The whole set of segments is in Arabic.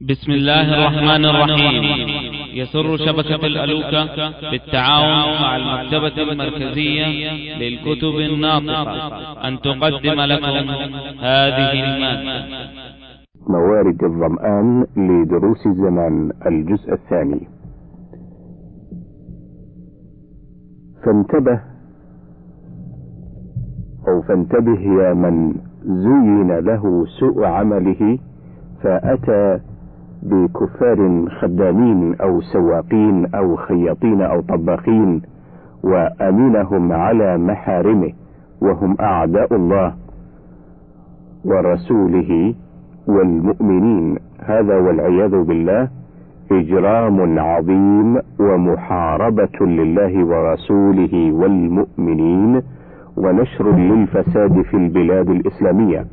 بسم الله الرحمن الرحيم. يسر شبكة الألوكة بالتعاون مع المكتبة المركزية للكتب الناطقة أن تقدم لكم هذه المادة. موارد الظمآن لدروس الزمان الجزء الثاني. فانتبه أو فانتبه يا من زين له سوء عمله فأتى بكفار خدامين أو سواقين أو خياطين أو طباخين وأمينهم على محارمه وهم أعداء الله ورسوله والمؤمنين. هذا والعياذ بالله إجرام عظيم ومحاربة لله ورسوله والمؤمنين ونشر للفساد في البلاد الإسلامية.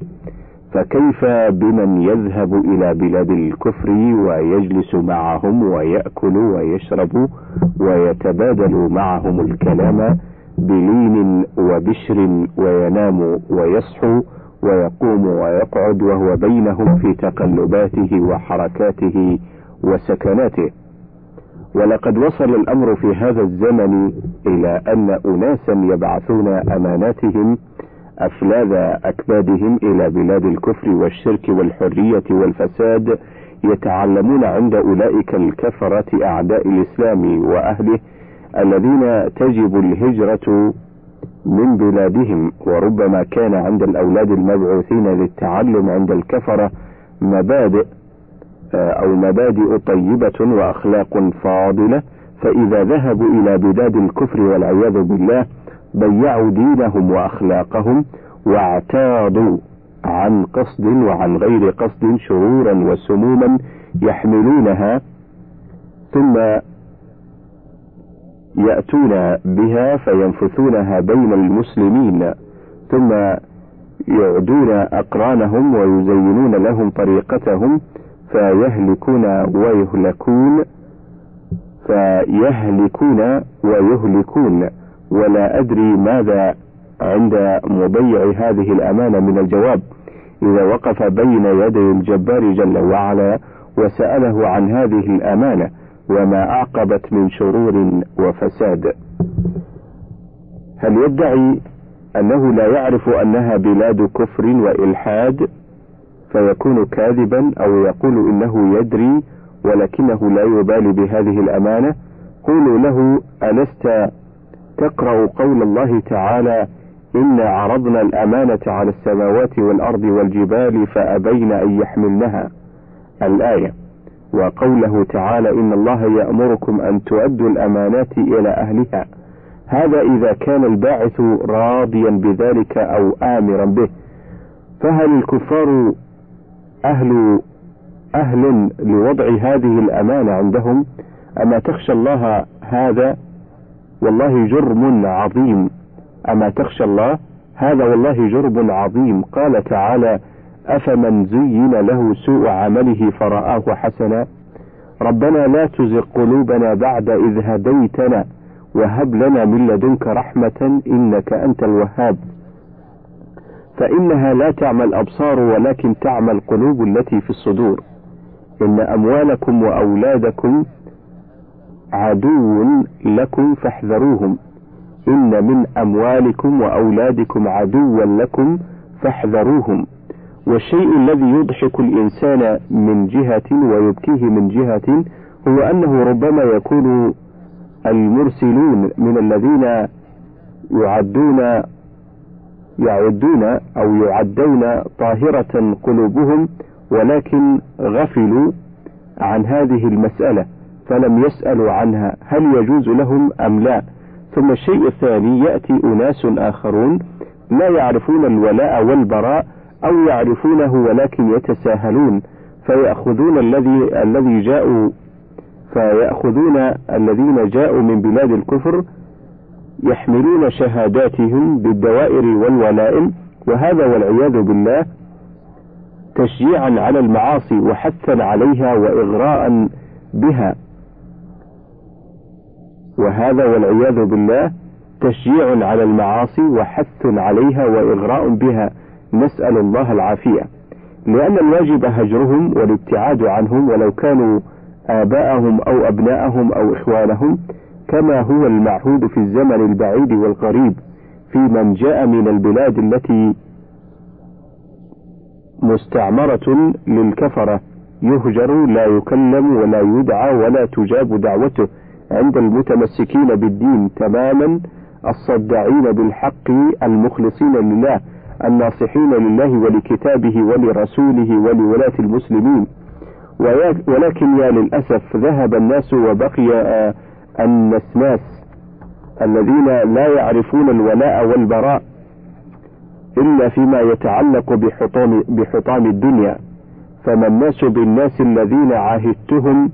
فكيف بمن يذهب إلى بلاد الكفر ويجلس معهم ويأكل ويشرب ويتبادل معهم الكلام بلين وبشر وينام ويصحو ويقوم ويقعد وهو بينهم في تقلباته وحركاته وسكناته. ولقد وصل الأمر في هذا الزمن إلى أن أناسا يبعثون أماناتهم أفلاذ أكبادهم إلى بلاد الكفر والشرك والحرية والفساد يتعلمون عند أولئك الكفرة أعداء الإسلام وأهله الذين تجب الهجرة من بلادهم. وربما كان عند الأولاد المبعوثين للتعلم عند الكفرة مبادئ أو مبادئ طيبة وأخلاق فاضلة. فإذا ذهبوا إلى بلاد الكفر والعياذ بالله ضيعوا دينهم وأخلاقهم واعتاضوا عن قصد وعن غير قصد شرورا وسموما يحملونها ثم يأتون بها فينفثونها بين المسلمين ثم يعدون أقرانهم ويزينون لهم طريقتهم فيهلكون ويهلكون فيهلكون ويهلكون ولا أدري ماذا عند مضيع هذه الأمانة من الجواب. إذا وقف بين يدي الجبار جل وعلا وسأله عن هذه الأمانة وما أعقبت من شرور وفساد. هل يدعي أنه لا يعرف أنها بلاد كفر وإلحاد فيكون كاذبا أو يقول إنه يدري ولكنه لا يبالي بهذه الأمانة؟ قولوا له ألست تقرأ قول الله تعالى إنا عرضنا الأمانة على السماوات والأرض والجبال فأبين أن يحملنها. الآية وقوله تعالى إن الله يأمركم أن تؤدوا الأمانات إلى أهلها. هذا إذا كان الباعث راضيا بذلك أو آمرا به. فهل الكفار أهل أهل لوضع هذه الأمانة عندهم؟ أما تخشى الله هذا والله جرم عظيم. أما تخشى الله؟ هذا والله جرم عظيم. قال تعالى أفمن زين له سوء عمله فرآه حسنا؟ ربنا لا تزغ قلوبنا بعد إذ هديتنا وهب لنا من لدنك رحمة إنك أنت الوهاب. فإنها لا تعمى الأبصار ولكن تعمى القلوب التي في الصدور. إن أموالكم وأولادكم عدو لكم فاحذروهم. إن من أموالكم وأولادكم عدوا لكم فاحذروهم. والشيء الذي يضحك الإنسان من جهة ويبكيه من جهة هو أنه ربما يكون المرسلون من الذين يعدون يعدون أو يعدون طاهرة قلوبهم ولكن غفلوا عن هذه المسألة. فلم يسألوا عنها هل يجوز لهم أم لا. ثم الشيء الثاني يأتي أناس آخرون لا يعرفون الولاء والبراء أو يعرفونه ولكن يتساهلون فيأخذون الذي الذي جاءوا فيأخذون الذين جاءوا من بلاد الكفر يحملون شهاداتهم بالدوائر والولائم وهذا والعياذ بالله تشجيعا على المعاصي وحثا عليها وإغراء بها. وهذا والعياذ بالله تشجيع على المعاصي وحث عليها وإغراء بها نسأل الله العافية. لأن الواجب هجرهم والابتعاد عنهم ولو كانوا آباءهم أو أبناءهم أو إخوانهم كما هو المعهود في الزمن البعيد والقريب في من جاء من البلاد التي مستعمرة للكفرة يهجر لا يكلم ولا يدعى ولا تجاب دعوته. عند المتمسكين بالدين تماما الصداعين بالحق المخلصين لله الناصحين لله ولكتابه ولرسوله ولولاة المسلمين. ولكن يا للأسف ذهب الناس وبقي النسناس الذين لا يعرفون الولاء والبراء إلا فيما يتعلق بحطام, بحطام الدنيا. فما الناس بالناس الذين عاهدتهم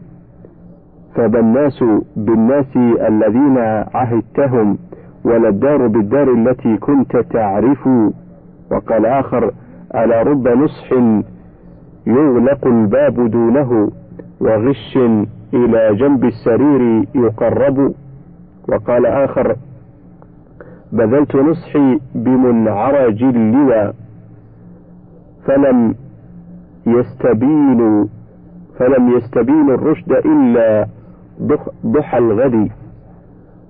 فما الناس بالناس الذين عهدتهم ولا الدار بالدار التي كنت تعرف. وقال آخر على رب نصح يغلق الباب دونه وغش إلى جنب السرير يقرب. وقال آخر بذلت نصحي بمنعرج اللوى فلم يستبين فلم يستبين الرشد إلا ضحى الغد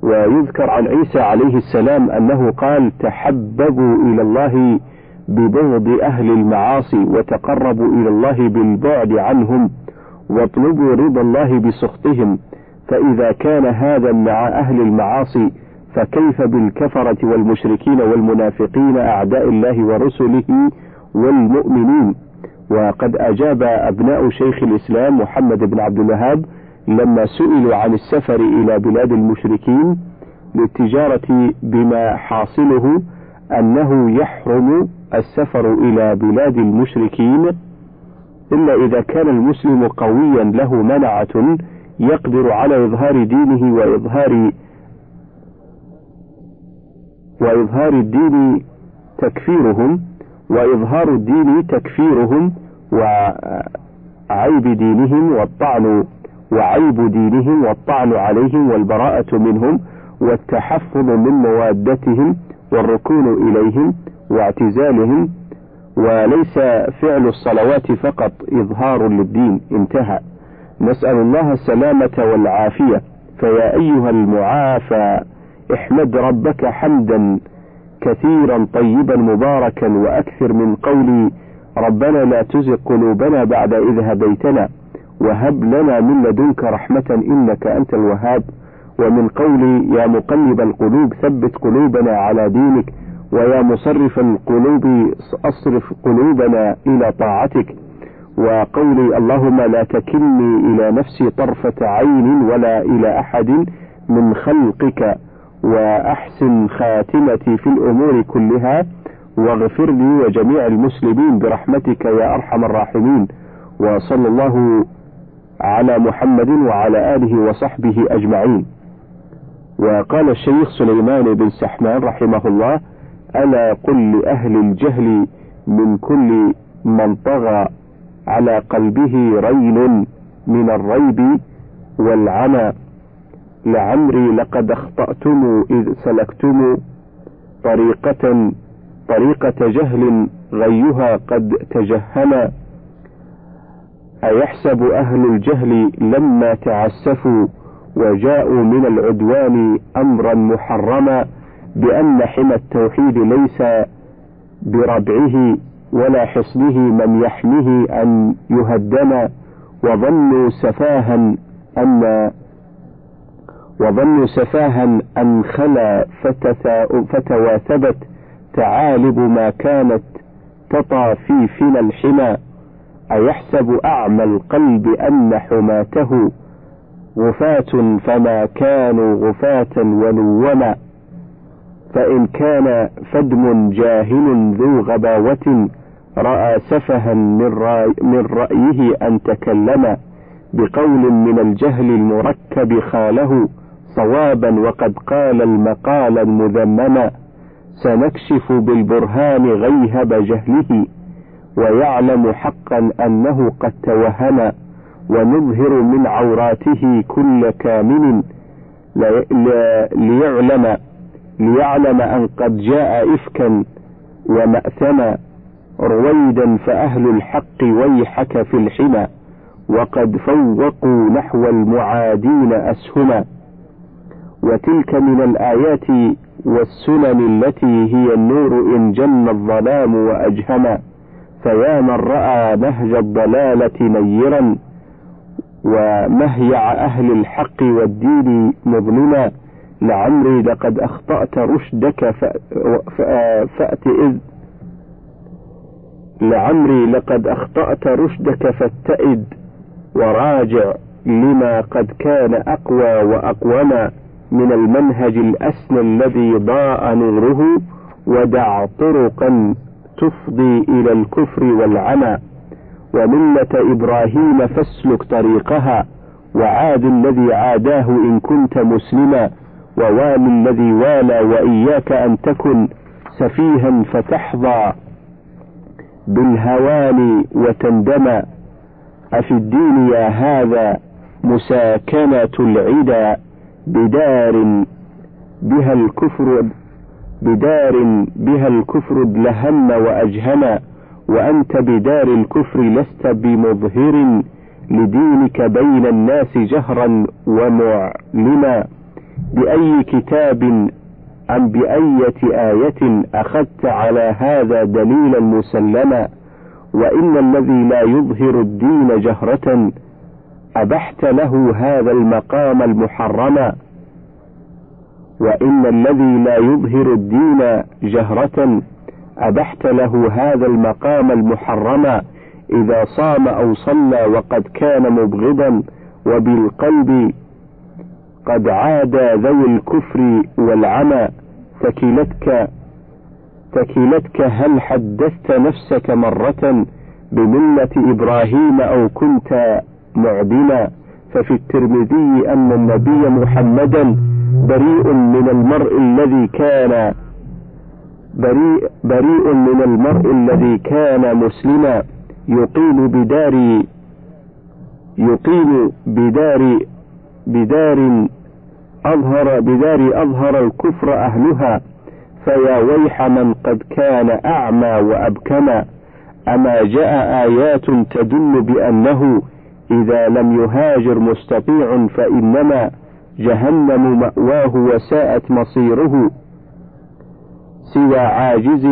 ويذكر عن عيسى عليه السلام أنه قال تحببوا إلى الله ببغض أهل المعاصي وتقربوا إلى الله بالبعد عنهم واطلبوا رضا الله بسخطهم فإذا كان هذا مع أهل المعاصي فكيف بالكفرة والمشركين والمنافقين أعداء الله ورسله والمؤمنين؟ وقد أجاب أبناء شيخ الإسلام محمد بن عبد الوهاب لما سئلوا عن السفر إلى بلاد المشركين للتجارة بما حاصله أنه يحرم السفر إلى بلاد المشركين إلا إذا كان المسلم قويا له منعة يقدر على إظهار دينه وإظهار وإظهار الدين تكفيرهم وإظهار الدين تكفيرهم وعيب دينهم والطعن وعيب دينهم والطعن عليهم والبراءة منهم والتحفظ من موادتهم والركون إليهم واعتزالهم وليس فعل الصلوات فقط إظهار للدين انتهى. نسأل الله السلامة والعافية. فيا أيها المعافى احمد ربك حمدا كثيرا طيبا مباركا وأكثر من قولي ربنا لا تزغ قلوبنا بعد إذ هديتنا. وهب لنا من لدنك رحمة إنك أنت الوهاب ومن قولي يا مقلب القلوب ثبت قلوبنا على دينك ويا مصرف القلوب أصرف قلوبنا إلى طاعتك. وقولي اللهم لا تكلني إلى نفسي طرفة عين ولا إلى أحد من خلقك وأحسن خاتمتي في الأمور كلها واغفر لي وجميع المسلمين برحمتك يا أرحم الراحمين. وصلى الله على محمد وعلى آله وصحبه أجمعين. وقال الشيخ سليمان بن سحمان رحمه الله ألا قل لأهل الجهل من كل من طغى على قلبه رين من الريب والعمى. لعمري لقد أخطأتم إذ سلكتم طريقة طريقة جهل غيها قد تجهل أيحسب أهل الجهل لما تعسفوا وجاءوا من العدوان أمرا محرما بأن حمى التوحيد ليس بربعه ولا حصنه من يحميه أن يهدم وظنوا سفاها أن وظنوا سفاها أن خلا فتواثبت تعالب ما كانت تطى في فنا الحمى أيحسب أعمى القلب أن حماته غفاة فما كانوا غفاة ولوما؟ فإن كان فدم جاهل ذو غباوة رأى سفها من, رأي من رأيه أن تكلم بقول من الجهل المركب خاله صوابا وقد قال المقال المذمما سنكشف بالبرهان غيهب جهله. ويعلم حقا أنه قد توهم ونظهر من عوراته كل كامن ليعلم ليعلم أن قد جاء إفكا ومأثما رويدا فأهل الحق ويحك في الحمى وقد فوقوا نحو المعادين أسهما. وتلك من الآيات والسنن التي هي النور إن جن الظلام وأجهما. فيا من رأى نهج الضلالة نيرا ومهيع أهل الحق والدين مظلما لعمري لقد أخطأت رشدك فأت إذ لعمري لقد أخطأت رشدك فاتئد وراجع لما قد كان أقوى وأقوما من المنهج الأسنى الذي ضاء نوره ودع طرقا تفضي إلى الكفر والعمى وملة إبراهيم فاسلك طريقها وعاد الذي عاداه إن كنت مسلما ووال الذي والى وإياك أن تكن سفيها فتحظى. بالهوان وتندم أفي الدين يا هذا مساكنة العدا بدار بها الكفر بدار بها الكفر ادلهم وأجهما وأنت بدار الكفر لست بمظهر لدينك بين الناس جهرا ومعلما. بأي كتاب أم بأية آية أخذت على هذا دليلا مسلما؟ وإن الذي لا يظهر الدين جهرة أبحت له هذا المقام المحرما وإن الذي لا يظهر الدين جهرة أبحت له هذا المقام المحرما إذا صام أو صلى وقد كان مبغضا وبالقلب قد عاد ذوي الكفر والعمى ثكلتك ثكلتك هل حدثت نفسك مرة بملة إبراهيم أو كنت معدما؟ ففي الترمذي أن النبي محمدا بريء من المرء الذي كان بريء, بريء من المرء الذي كان مسلما يقيم بدار يقيم بدار بدار أظهر بدار أظهر الكفر أهلها. فيا ويح من قد كان أعمى وأبكما أما جاء آيات تدل بأنه إذا لم يهاجر مستطيع فإنما جهنم مأواه وساءت مصيره سوى عاجز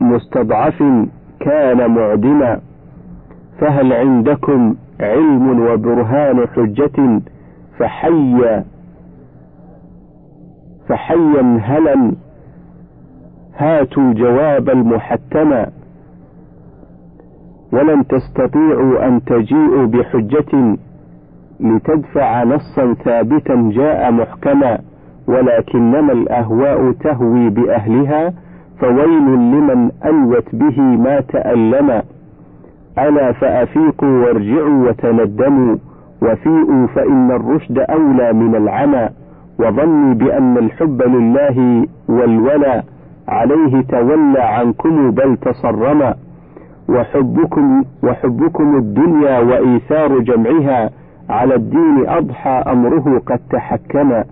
مستضعف كان معدما فهل عندكم علم وبرهان حجة فحي فحيا هلا هاتوا الجواب المحتمى ولن تستطيعوا أن تجيئوا بحجة لتدفع نصا ثابتا جاء محكما ولكنما الأهواء تهوي بأهلها فويل لمن ألوت به ما تألم. ألا فأفيقوا وارجعوا وتندموا وفيئوا فإن الرشد أولى من العمى وظني بأن الحب لله والولى عليه تولى عنكم بل تصرما. وحبكم وحبكم الدنيا وإيثار جمعها على الدين أضحى أمره قد تحكما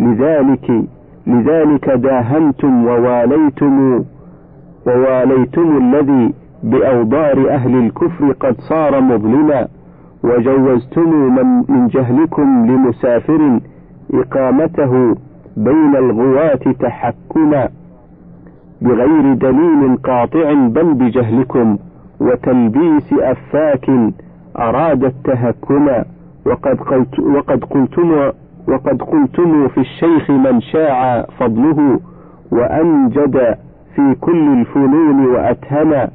لذلك لذلك داهنتم وواليتم وواليتم الذي بأوضار أهل الكفر قد صار مظلما. وجوزتم من من جهلكم لمسافر إقامته بين الغواة تحكما. بغير دليل قاطع بل بجهلكم وتلبيس أفاك أراد التهكما. وقد قلت وقد قلتم وقد قلتم في الشيخ من شاع فضله وأنجد في كل الفنون وأتهما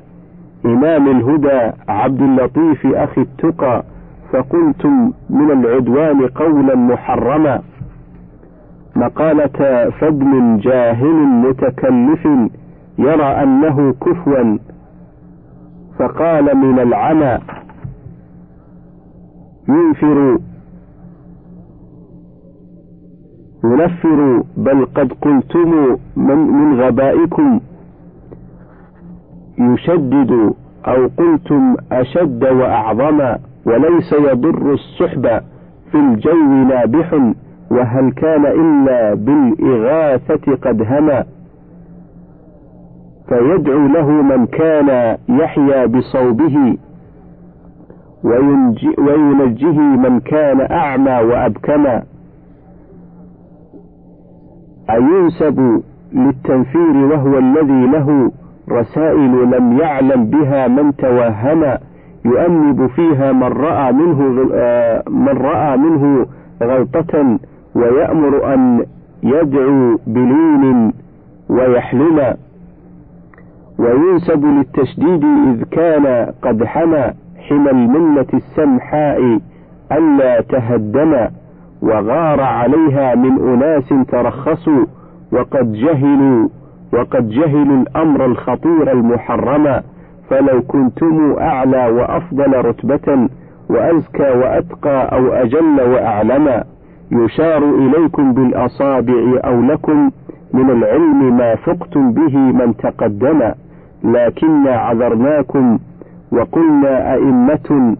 إمام الهدى عبد اللطيف أخي التقى فقلتم من العدوان قولا محرما. مقالة فدم جاهل متكلف يرى أنه كفوا فقال من العمى. ينفر ينفر بل قد قلتم من, من غبائكم. يشدد أو قلتم أشد وأعظم وليس يضر السحب في الجو نابح وهل كان إلا بالإغاثة قد هما فيدعو له من كان يحيا بصوبه. وينجيه من كان أعمى وأبكما أينسب للتنفير وهو الذي له رسائل لم يعلم بها من توهم. يؤنب فيها من رأى منه من رأى منه غلطة ويأمر أن يدعو بلين ويحلم. وينسب للتشديد إذ كان قد حمى حمى الملة السمحاء ألا تهدم وغار عليها من أناس ترخصوا وقد جهلوا وقد جهلوا الأمر الخطير المحرم فلو كنتم أعلى وأفضل رتبة وأزكى وأتقى أو أجل وأعلم يشار إليكم بالأصابع أو لكم من العلم ما فقتم به من تقدم لكن عذرناكم وقلنا أئمة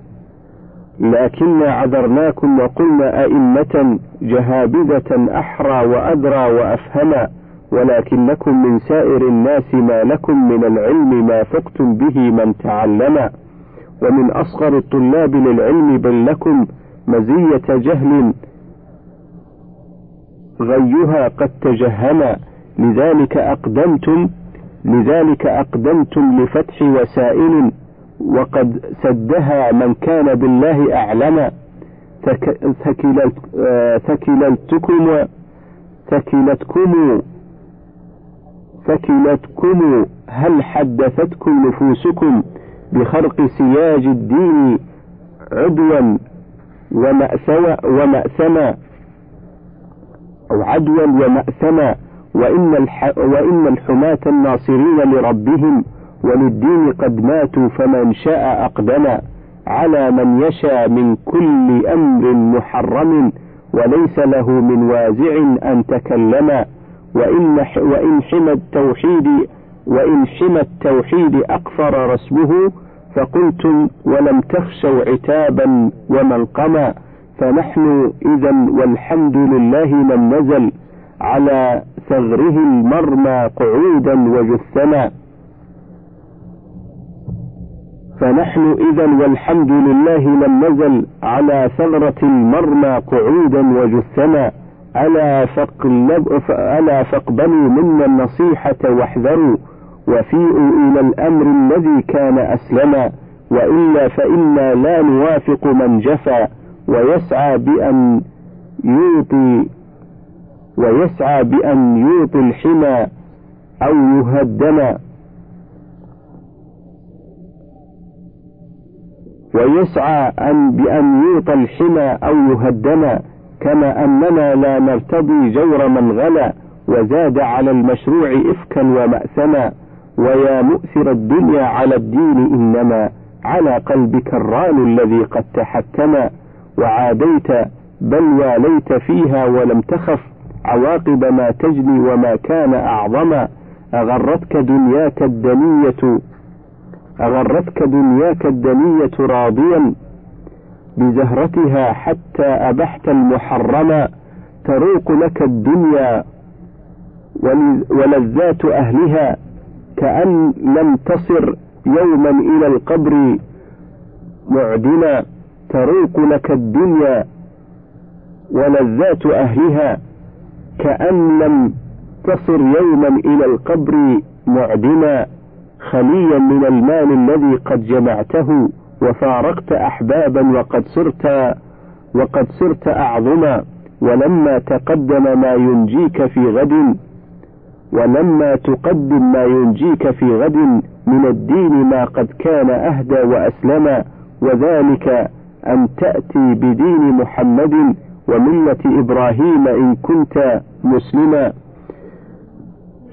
لكن عذرناكم وقلنا أئمة جهابذة أحرى وأدرى وأفهما ولكنكم من سائر الناس ما لكم من العلم ما فقتم به من تعلم ومن أصغر الطلاب للعلم بل لكم مزية جهل غيها قد تجهم. لذلك أقدمتم لذلك أقدمتم لفتح وسائل وقد سدها من كان بالله أعلم. ثكلتكم ثكلتكم ثكلتكم. هل حدثتكم نفوسكم بخرق سياج الدين عدوا ومأسوا ومأسما أو عدوا ومأسما وإن, وإن الحماة الناصرين لربهم وللدين قد ماتوا فمن شاء أقدم على من يشاء من كل أمر محرم وليس له من وازع أن تكلم. وإن, وإن حمى التوحيد وإن حمى التوحيد أقفر رسمه فقلتم ولم تخشوا عتابا ومنقما فنحن إذا والحمد لله من نزل على ثغره المرمى قعودا وجثما. فنحن إذا والحمد لله لم نزل على ثغرة المرمى قعودا وجثما ألا, فاقلب ألا فاقبلوا منا النصيحة واحذروا وفيئوا إلى الأمر الذي كان أسلما وإلا فإنا لا نوافق من جفا ويسعى بأن يوطي ويسعى بأن يوطي الحمى أو يهدم ويسعى أن بأن يوطى الحمى أو يهدم كما أننا لا نرتضي جور من غلا وزاد على المشروع إفكا ومأثما ويا مؤثر الدنيا على الدين إنما على قلبك الران الذي قد تحكما وعاديت بل واليت فيها ولم تخف عواقب ما تجني وما كان أعظما أغرتك دنياك الدنية أغرتك دنياك الدنية راضيا بزهرتها حتى أبحت المحرم تروق لك الدنيا ولذات أهلها كأن لم تصر يوما إلى القبر معدنا تروق لك الدنيا ولذات أهلها كأن لم تصر يوما إلى القبر معدنا خليا من المال الذي قد جمعته وفارقت أحبابا وقد صرت وقد صرت أعظما ولما تقدم ما ينجيك في غد ولما تقدم ما ينجيك في غد من الدين ما قد كان أهدى وأسلما وذلك أن تأتي بدين محمد وملة إبراهيم إن كنت مسلما.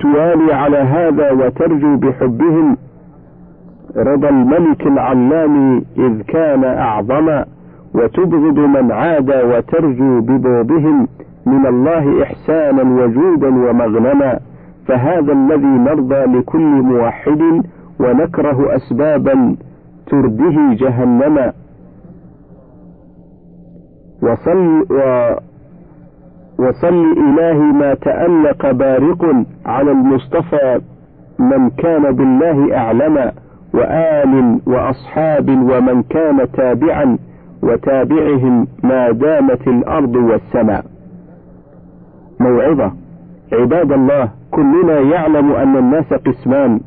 توالي على هذا وترجو بحبهم رضا الملك العلام إذ كان أعظما وتبغض من عاد وترجو ببغضهم من الله إحسانا وجودا ومغنما فهذا الذي نرضى لكل موحد ونكره أسبابا ترده جهنما وصل و وصل إلهي ما تألق بارق على المصطفى من كان بالله أعلم وآل وأصحاب ومن كان تابعا وتابعهم ما دامت الأرض والسماء. موعظة. عباد الله كلنا يعلم أن الناس قسمان.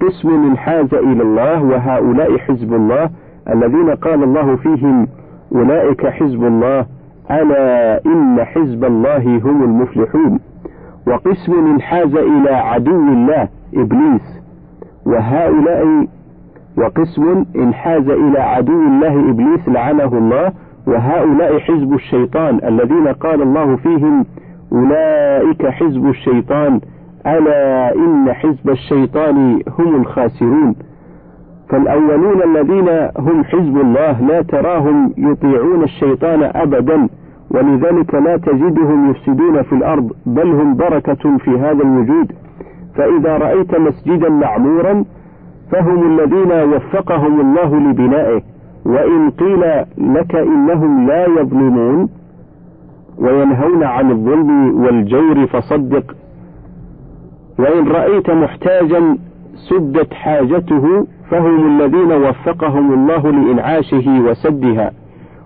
قسم انحاز إلى الله وهؤلاء حزب الله الذين قال الله فيهم أولئك حزب الله ألا إن حزب الله هم المفلحون. وقسم انحاز إلى عدو الله إبليس. وهؤلاء وقسم انحاز إلى عدو الله إبليس لعنه الله. وهؤلاء حزب الشيطان الذين قال الله فيهم أولئك حزب الشيطان. ألا إن حزب الشيطان هم الخاسرون. فالأولون الذين هم حزب الله لا تراهم يطيعون الشيطان أبدا. ولذلك لا تجدهم يفسدون في الأرض بل هم بركة في هذا الوجود. فإذا رأيت مسجدا معمورا فهم الذين وفقهم الله لبنائه. وإن قيل لك إنهم لا يظلمون وينهون عن الظلم والجور فصدق. وإن رأيت محتاجا سدت حاجته فهم الذين وفقهم الله لإنعاشه وسدها.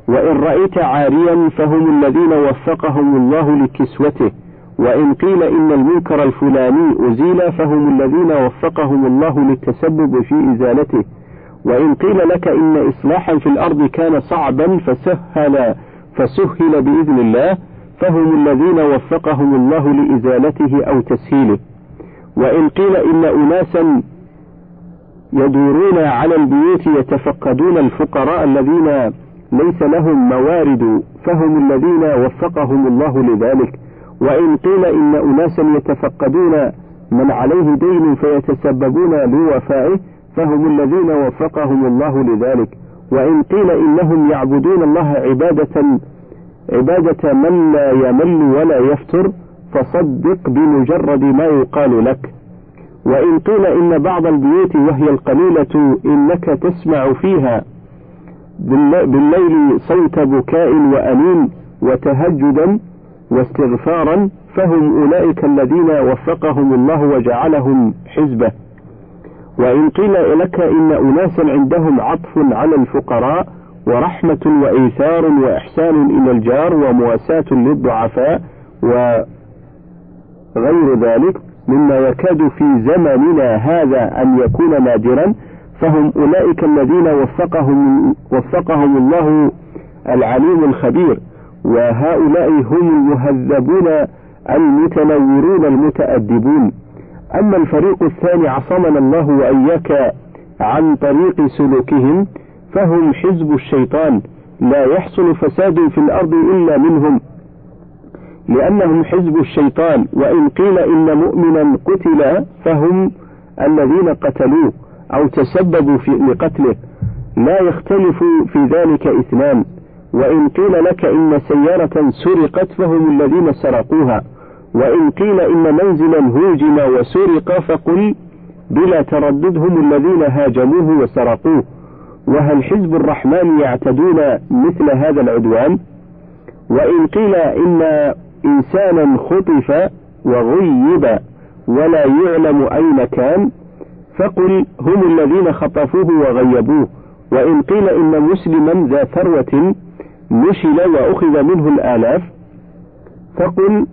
وإن رأيت عاريا فهم الذين وفقهم الله لكسوته وإن قيل إن المنكر الفلاني أزيل فهم الذين وفقهم الله للتسبب في إزالته وإن قيل لك إن إصلاحا في الأرض كان صعبا فسهل فسهل بإذن الله فهم الذين وفقهم الله لإزالته أو تسهيله. وإن قيل إن أناسا يدورون على البيوت يتفقدون الفقراء الذين ليس لهم موارد فهم الذين وفقهم الله لذلك. وإن قيل إن أناسا يتفقدون من عليه دين فيتسببون لوفائه فهم الذين وفقهم الله لذلك. وإن قيل إنهم يعبدون الله عبادة عبادة من لا يمل ولا يفتر فصدق بمجرد ما يقال لك. وإن قيل إن بعض البيوت وهي القليلة إنك تسمع فيها بالليل صوت بكاء وأنين وتهجدا واستغفارا فهم أولئك الذين وفقهم الله وجعلهم حزبه. وإن قيل لك إن أناسا عندهم عطف على الفقراء ورحمة وإيثار وإحسان إلى الجار ومواساة للضعفاء وغير ذلك مما يكاد في زمننا هذا أن يكون نادرا. فهم أولئك الذين وفقهم وفقهم الله العليم الخبير وهؤلاء هم المهذبون المتنورون المتأدبون. أما الفريق الثاني عصمنا الله وإياك عن طريق سلوكهم فهم حزب الشيطان. لا يحصل فساد في الأرض إلا منهم لأنهم حزب الشيطان. وإن قيل إن مؤمنا قتل فهم الذين قتلوه. أو تسببوا في لقتله لا يختلف في ذلك اثنان وإن قيل لك إن سيارة سرقت فهم الذين سرقوها. وإن قيل إن منزلا هوجم وسرق فقل بلا تردد هم الذين هاجموه وسرقوه. وهل حزب الرحمن يعتدون مثل هذا العدوان؟ وإن قيل إن إنسانا خطف وغيب ولا يعلم أين كان؟ فقل هم الذين خطفوه وغيبوه وإن قيل إن مسلما ذا ثروة نشل وأخذ منه الآلاف فقل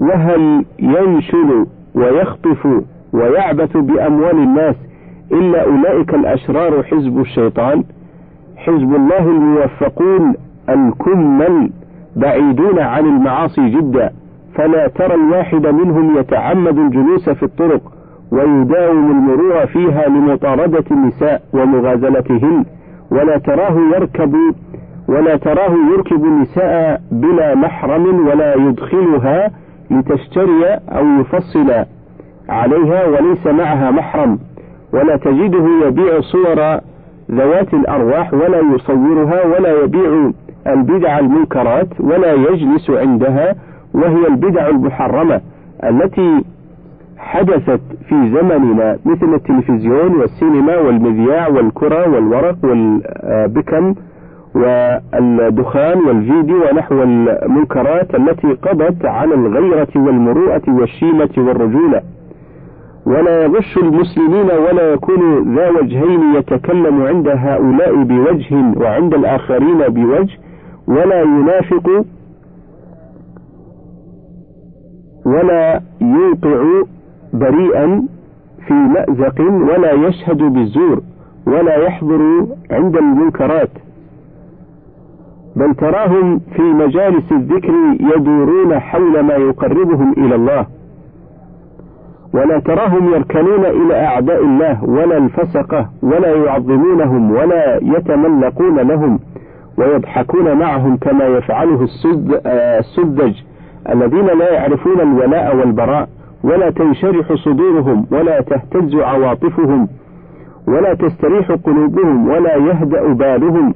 وهل ينشل ويخطف ويعبث بأموال الناس إلا أولئك الأشرار حزب الشيطان؟ حزب الله الموفقون الكمل بعيدون عن المعاصي جدا فلا ترى الواحد منهم يتعمد الجلوس في الطرق ويداوم المرور فيها لمطاردة النساء ومغازلتهن ولا تراه يركب ولا تراه يركب النساء بلا محرم ولا يدخلها لتشتري أو يفصل عليها وليس معها محرم ولا تجده يبيع صور ذوات الأرواح ولا يصورها ولا يبيع البدع المنكرات ولا يجلس عندها وهي البدع المحرمة التي حدثت في زمننا مثل التلفزيون والسينما والمذياع والكرة والورق والبكم والدخان والفيديو ونحو المنكرات التي قضت على الغيرة والمروءة والشيمة والرجولة. ولا يغش المسلمين ولا يكون ذا وجهين يتكلم عند هؤلاء بوجه وعند الآخرين بوجه ولا ينافق ولا يوقع بريئا في مأزق ولا يشهد بالزور ولا يحضر عند المنكرات. بل تراهم في مجالس الذكر يدورون حول ما يقربهم إلى الله. ولا تراهم يركنون إلى أعداء الله ولا الفسقة ولا يعظمونهم ولا يتملقون لهم ويضحكون معهم كما يفعله السد السذج الذين لا يعرفون الولاء والبراء. ولا تنشرح صدورهم ولا تهتز عواطفهم ولا تستريح قلوبهم ولا يهدأ بالهم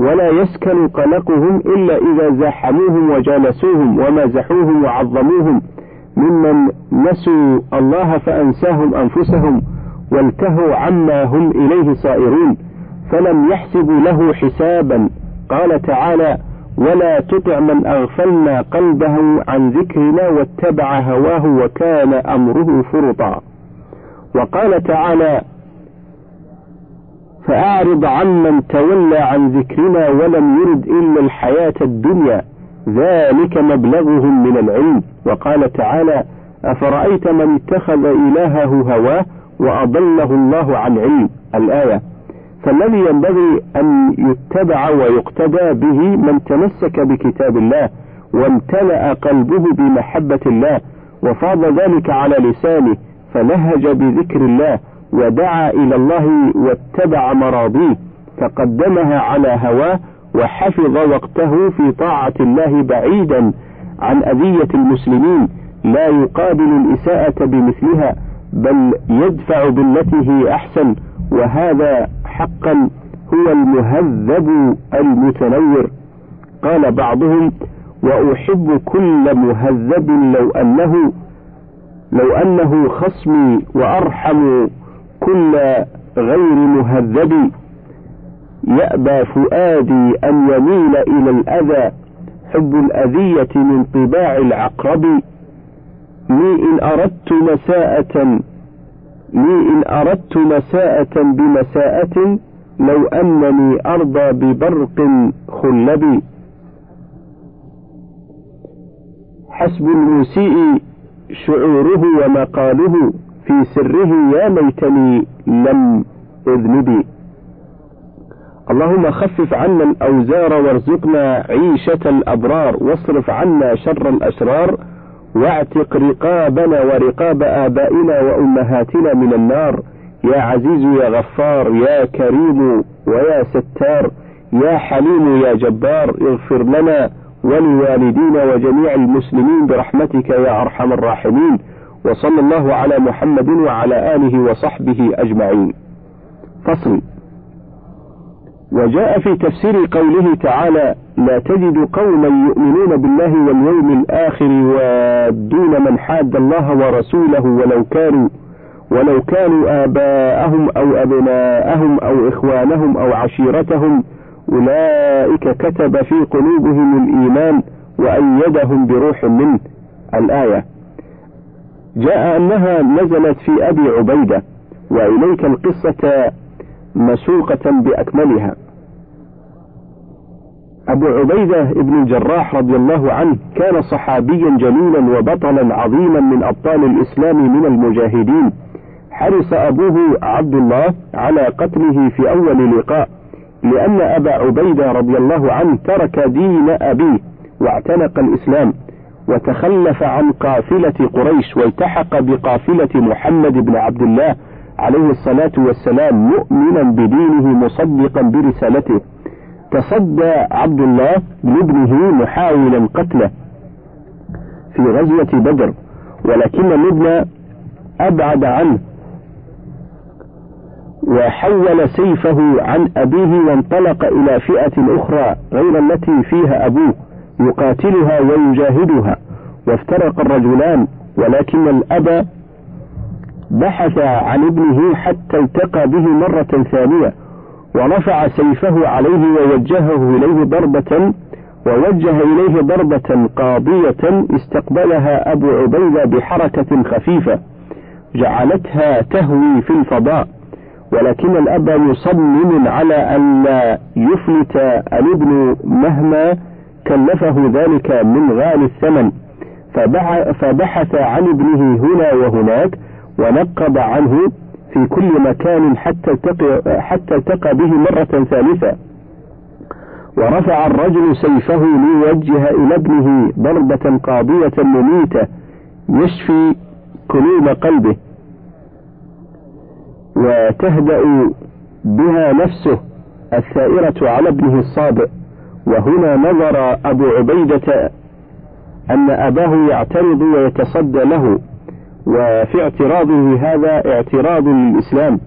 ولا يسكن قلقهم إلا إذا زاحموهم وجالسوهم ومازحوهم وعظموهم ممن نسوا الله فأنساهم أنفسهم والتهوا عما هم إليه صائرون فلم يحسبوا له حسابا. قال تعالى ولا تطع من أغفلنا قلبه عن ذكرنا واتبع هواه وكان أمره فرطا. وقال تعالى فأعرض عمن تولى عن ذكرنا ولم يرد إلا الحياة الدنيا ذلك مبلغهم من العلم. وقال تعالى أفرأيت من اتخذ إلهه هواه وأضله الله عن علم. الآية فالذي ينبغي أن يتبع ويقتدى به من تمسك بكتاب الله وامتلأ قلبه بمحبة الله وفاض ذلك على لسانه فلهج بذكر الله ودعا إلى الله واتبع مراضيه فقدمها على هواه وحفظ وقته في طاعة الله بعيدا عن أذية المسلمين لا يقابل الإساءة بمثلها بل يدفع بالتي هي أحسن وهذا حقا هو المهذب المتنور. قال بعضهم وأحب كل مهذب لو أنه لو أنه خصمي وأرحم كل غير مهذب. يأبى فؤادي أن يميل إلى الأذى حب الأذية من طباع العقرب. لي إن أردت مساءة لي إن أردت مساءة بمساءة لو أنني أرضى ببرق خلبي. حسب المسيء شعوره ومقاله في سره يا ليتني لم أذنبي اللهم خفف عنا الأوزار وارزقنا عيشة الأبرار واصرف عنا شر الأشرار واعتق رقابنا ورقاب آبائنا وأمهاتنا من النار. يا عزيز يا غفار يا كريم ويا ستار يا حليم يا جبار اغفر لنا ولوالدينا وجميع المسلمين برحمتك يا أرحم الراحمين. وصلى الله على محمد وعلى آله وصحبه أجمعين. فصل. وجاء في تفسير قوله تعالى لا تجد قوما يؤمنون بالله واليوم الآخر يوادون من حاد الله ورسوله ولو كانوا ولو كانوا آباءهم أو أبناءهم أو إخوانهم أو عشيرتهم أولئك كتب في قلوبهم الإيمان وأيدهم بروح منه. الآية. جاء أنها نزلت في أبي عبيدة وإليك القصة مسوقة بأكملها. أبو عبيدة ابن الجراح رضي الله عنه كان صحابيا جليلا وبطلا عظيما من أبطال الإسلام من المجاهدين. حرص أبوه عبد الله على قتله في أول لقاء لأن أبا عبيدة رضي الله عنه ترك دين أبيه واعتنق الإسلام وتخلف عن قافلة قريش والتحق بقافلة محمد بن عبد الله عليه الصلاة والسلام مؤمنا بدينه مصدقا برسالته. تصدى عبد الله لابنه محاولا قتله في غزوة بدر ولكن الابن أبعد عنه وحول سيفه عن أبيه وانطلق إلى فئة أخرى غير التي فيها أبوه يقاتلها ويجاهدها وافترق الرجلان ولكن الأب بحث عن ابنه حتى التقى به مرة ثانية. ورفع سيفه عليه ووجهه إليه ضربة ووجه إليه ضربة قاضية استقبلها أبو عبيدة بحركة خفيفة جعلتها تهوي في الفضاء ولكن الأب مصمم على أن لا يفلت الابن مهما كلفه ذلك من غالي الثمن. فبحث عن ابنه هنا وهناك ونقب عنه في كل مكان حتى التقى, حتى التقى به مرة ثالثة. ورفع الرجل سيفه ليوجه إلى ابنه ضربة قاضية مميتة يشفي كلوب قلبه. وتهدأ بها نفسه الثائرة على ابنه الصابئ وهنا نظر أبو عبيدة أن أباه يعترض ويتصدى له. وفي اعتراضه هذا اعتراض للإسلام.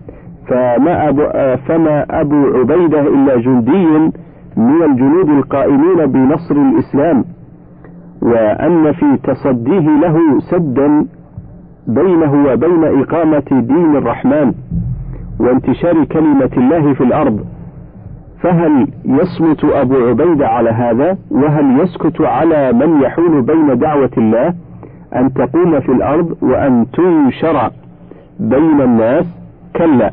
فما أبو, فما أبو عبيدة إلا جندي من الجنود القائمين بنصر الإسلام. وأن في تصديه له سدا بينه وبين إقامة دين الرحمن وانتشار كلمة الله في الأرض. فهل يصمت أبو عبيدة على هذا؟ وهل يسكت على من يحول بين دعوة الله؟ أن تقوم في الأرض وأن تنشر بين الناس كلا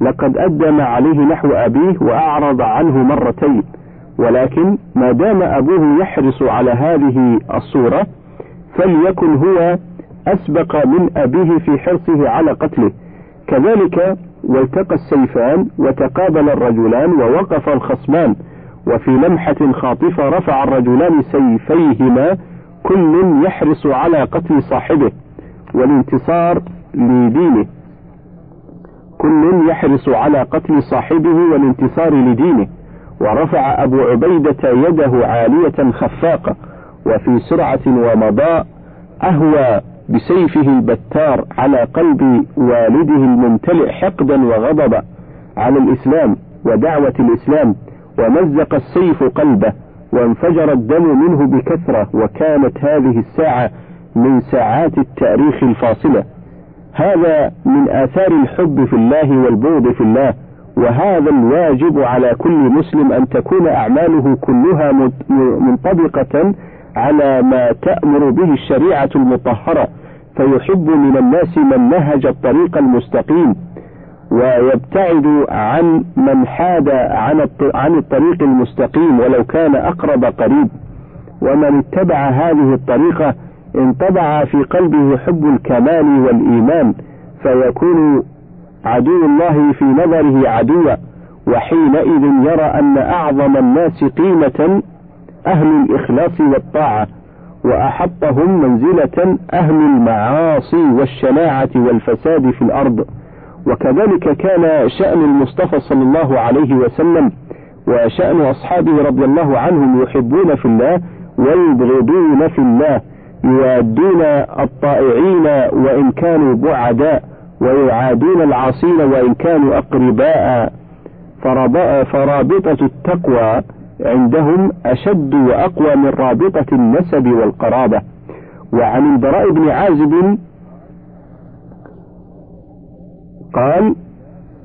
لقد أدى ما عليه نحو أبيه وأعرض عنه مرتين ولكن ما دام أبوه يحرص على هذه الصورة فليكن هو أسبق من أبيه في حرصه على قتله. كذلك والتقى السيفان وتقابل الرجلان ووقف الخصمان وفي لمحة خاطفة رفع الرجلان سيفيهما كل يحرص على قتل صاحبه والانتصار لدينه. كل يحرص على قتل صاحبه والانتصار لدينه. ورفع أبو عبيدة يده عالية خفاقة وفي سرعة ومضاء أهوى بسيفه البتار على قلب والده الممتلئ حقدا وغضبا على الإسلام ودعوة الإسلام ومزق السيف قلبه. وانفجر الدم منه بكثرة وكانت هذه الساعة من ساعات التأريخ الفاصلة. هذا من آثار الحب في الله والبغض في الله وهذا الواجب على كل مسلم أن تكون أعماله كلها منطبقة على ما تأمر به الشريعة المطهرة. فيحب من الناس من نهج الطريق المستقيم. ويبتعد عن من حاد عن عن الطريق المستقيم ولو كان أقرب قريب. ومن اتبع هذه الطريقة انطبع في قلبه حب الكمال والإيمان فيكون عدو الله في نظره عدوا وحينئذ يرى أن أعظم الناس قيمة أهل الإخلاص والطاعة وأحطهم منزلة أهل المعاصي والشناعة والفساد في الأرض. وكذلك كان شأن المصطفى صلى الله عليه وسلم وشأن أصحابه رضي الله عنهم يحبون في الله ويبغضون في الله يوادون الطائعين وإن كانوا بعداء ويعادون العاصين وإن كانوا أقرباء. فرابطة التقوى عندهم أشد وأقوى من رابطة النسب والقرابة. وعن البراء بن عازب قال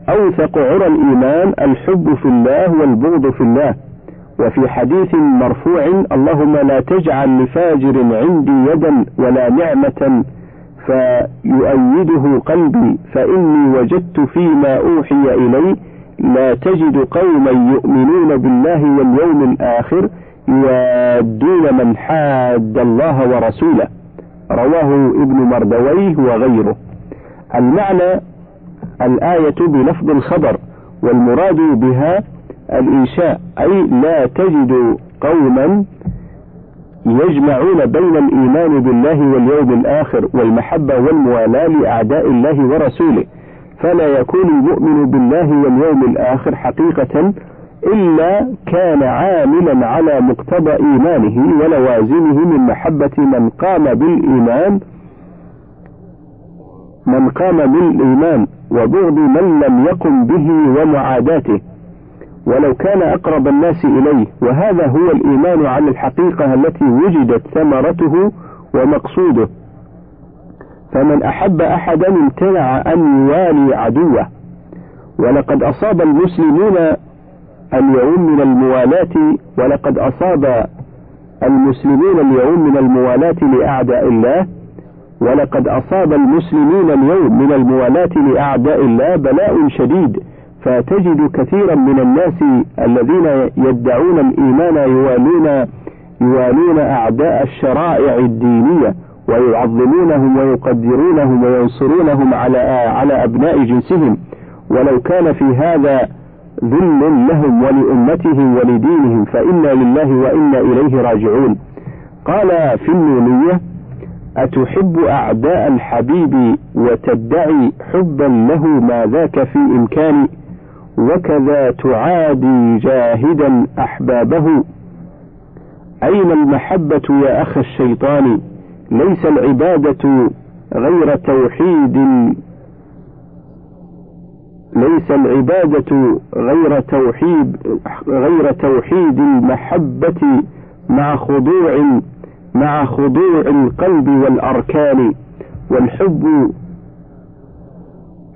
أوثق عرى الإيمان الحب في الله والبغض في الله. وفي حديث مرفوع اللهم لا تجعل لفاجر عندي يدا ولا نعمة فيؤيده قلبي فإني وجدت فيما أوحي إلي. لا تجد قوما يؤمنون بالله واليوم الآخر يوادون من حاد الله ورسوله. رواه ابن مردويه وغيره. المعنى الآية بلفظ الخبر والمراد بها الإنشاء أي لا تجد قوما يجمعون بين الإيمان بالله واليوم الآخر والمحبة والموالاة لأعداء الله ورسوله. فلا يكون المؤمن بالله واليوم الآخر حقيقة إلا كان عاملا على مقتضى إيمانه ولوازمه من محبة من قام بالإيمان من قام بالإيمان. وبغض من لم يقم به ومعاداته. ولو كان أقرب الناس إليه. وهذا هو الإيمان على الحقيقة التي وجدت ثمرته ومقصوده. فمن أحب أحدا امتنع أن يوالي عدوه. ولقد أصاب المسلمون اليوم من الموالاة. ولقد أصاب المسلمين اليوم من الموالاة لأعداء الله. ولقد أصاب المسلمين اليوم من الموالاة لأعداء الله بلاء شديد فتجد كثيرا من الناس الذين يدعون الإيمان يوالون يوالون أعداء الشرائع الدينية ويعظمونهم ويقدرونهم وينصرونهم على على أبناء جنسهم. ولو كان في هذا ذل لهم ولأمتهم ولدينهم فإنا لله وإنا إليه راجعون. قال في النونية أتحب أعداء الحبيب وتدعي حبا له ما ذاك في إمكاني وكذا تعادي جاهدا أحبابه؟ أين المحبة يا أخ الشيطان؟ ليس العبادة غير توحيد. ليس العبادة غير توحيد غير توحيد المحبة مع خضوع مع خضوع القلب والأركان والحب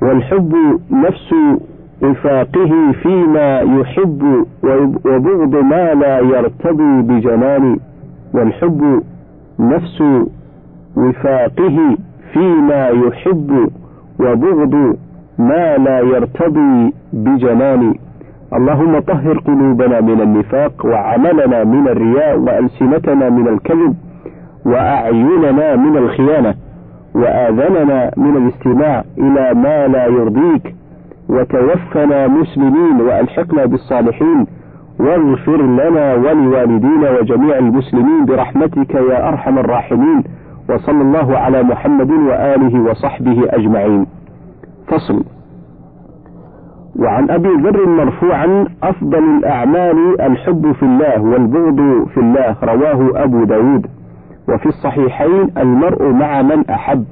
والحب نفس وفاقه فيما يحب وبغض ما لا يرتضي بجنان والحب نفس وفاقه فيما يحب وبغض ما لا يرتضي بجنان. اللهم طهر قلوبنا من النفاق وعملنا من الرياء وألسنتنا من الكذب وأعيننا من الخيانة وآذننا من الاستماع إلى ما لا يرضيك وتوفنا مسلمين وألحقنا بالصالحين واغفر لنا ولوالدينا وجميع المسلمين برحمتك يا أرحم الراحمين وصلى الله على محمد وآله وصحبه أجمعين. فصل. وعن أبي ذر مرفوعا أفضل الأعمال الحب في الله والبغض في الله رواه أبو داود. وفي الصحيحين المرء مع من أحب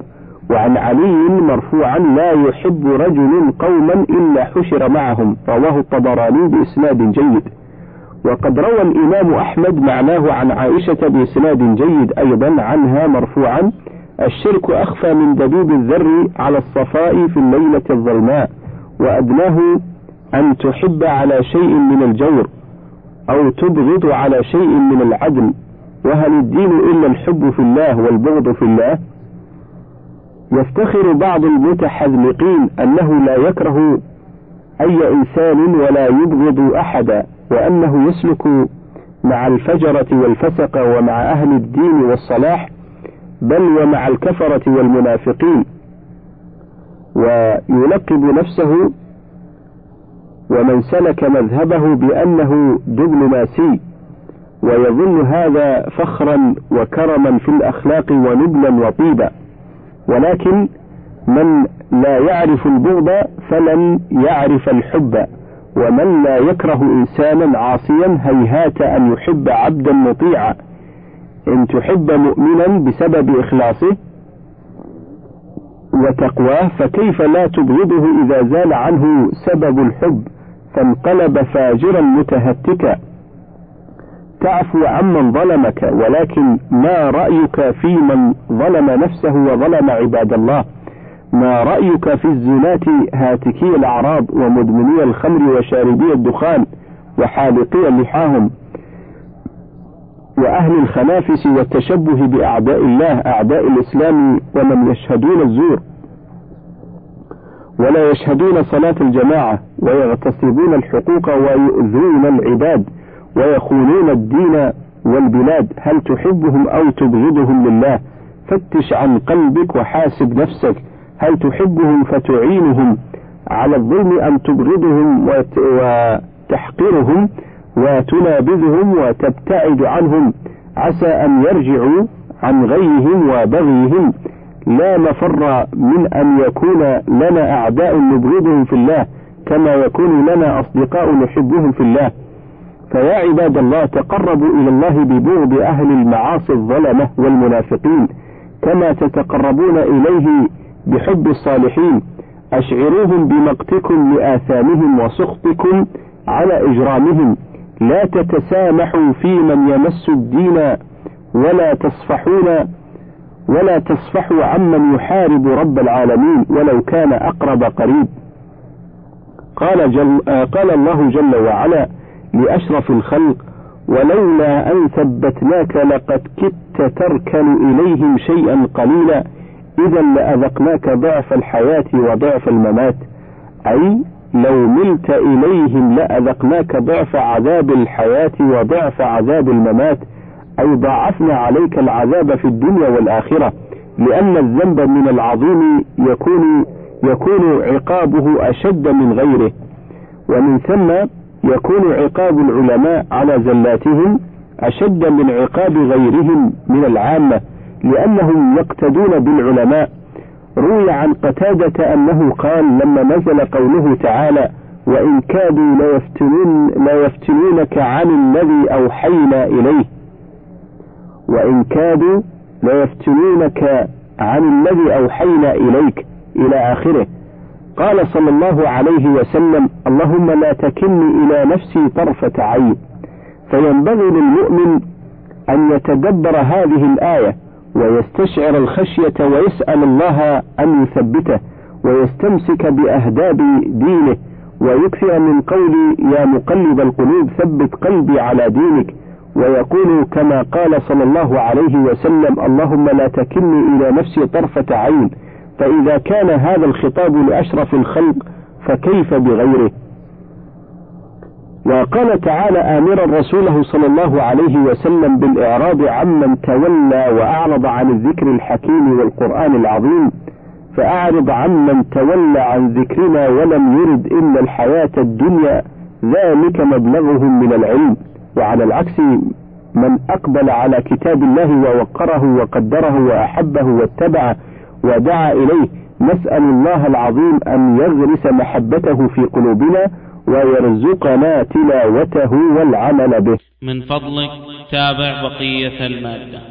وعن علي مرفوعا لا يحب رجل قوما إلا حشر معهم رواه الطبراني بإسناد جيد. وقد روى الإمام أحمد معناه عن عائشة بإسناد جيد أيضا عنها مرفوعا الشرك أخفى من دبيب الذر على الصفاء في الليلة الظلماء وأدناه أن تحب على شيء من الجور أو تبغض على شيء من العدل. وهل الدين إلا الحب في الله والبغض في الله؟ يفتخر بعض المتحذلقين أنه لا يكره أي إنسان ولا يبغض أحدا وأنه يسلك مع الفجرة والفسق ومع أهل الدين والصلاح بل ومع الكفرة والمنافقين. ويلقب نفسه ومن سلك مذهبه بأنه دبلوماسي ويظن هذا فخرا وكرما في الأخلاق ونبلا وطيبا. ولكن من لا يعرف البغض فلن يعرف الحب. ومن لا يكره إنسانا عاصيا هيهات أن يحب عبدا مطيعا. إن تحب مؤمنا بسبب إخلاصه وتقواه فكيف لا تبغضه إذا زال عنه سبب الحب؟ فانقلب فاجرا متهتكا. تعفو عمن ظلمك ولكن ما رأيك في من ظلم نفسه وظلم عباد الله؟ ما رأيك في الزناة هاتكي الأعراض ومدمني الخمر وشاربي الدخان وحالقي لحاهم؟ وأهل الخنافس والتشبه بأعداء الله أعداء الإسلام ومن يشهدون الزور ولا يشهدون صلاة الجماعة ويغتصبون الحقوق ويؤذون العباد. ويخونون الدين والبلاد هل تحبهم أو تبغضهم لله؟ فتش عن قلبك وحاسب نفسك هل تحبهم فتعينهم؟ على الظلم أم تبغضهم وتحقرهم وتنابذهم وتبتعد عنهم؟ عسى أن يرجعوا عن غيهم وبغيهم. لا مفر من أن يكون لنا أعداء نبغضهم في الله كما يكون لنا أصدقاء نحبهم في الله. فيا عباد الله تقربوا إلى الله ببغض أهل المعاصي الظلمة والمنافقين كما تتقربون إليه بحب الصالحين. أشعروهم بمقتكم لآثامهم وسخطكم على إجرامهم. لا تتسامحوا في من يمس الدين ولا تصفحون ولا تصفحوا عمن يحارب رب العالمين ولو كان أقرب قريب. قال, جل قال الله جل وعلا لأشرف الخلق ولولا أن ثبتناك لقد كدت تركن إليهم شيئا قليلا. إذا لأذقناك ضعف الحياة وضعف الممات. أي لو ملت إليهم لأذقناك ضعف عذاب الحياة وضعف عذاب الممات. أي ضاعفنا عليك العذاب في الدنيا والآخرة. لأن الذنب من العظيم يكون يكون عقابه أشد من غيره. ومن ثم يكون عقاب العلماء على زلاتهم أشد من عقاب غيرهم من العامة لأنهم يقتدون بالعلماء. روي عن قتادة أنه قال لما نزل قوله تعالى وإن كادوا ليفتنون ليفتنونك عن الذي أوحينا إليه. وإن كادوا ليفتنونك عن الذي أوحينا إليك إلى آخره. قال صلى الله عليه وسلم اللهم لا تكلني إلى نفسي طرفة عين. فينبغي للمؤمن أن يتدبر هذه الآية ويستشعر الخشية ويسأل الله أن يثبته ويستمسك بأهداب دينه ويكثر من قول يا مقلب القلوب ثبت قلبي على دينك. ويقول كما قال صلى الله عليه وسلم اللهم لا تكلني إلى نفسي طرفة عين. فإذا كان هذا الخطاب لأشرف الخلق فكيف بغيره؟ وقال تعالى آمرا رسوله صلى الله عليه وسلم بالإعراض عمن تولى وأعرض عن الذكر الحكيم والقرآن العظيم فأعرض عمن تولى عن ذكرنا ولم يرد إلا الحياة الدنيا ذلك مبلغهم من العلم. وعلى العكس من أقبل على كتاب الله ووقره وقدره وأحبه واتبعه ودعا إليه. نسأل الله العظيم أن يغرس محبته في قلوبنا ويرزقنا تلاوته والعمل به. من فضلك تابع بقية المادة.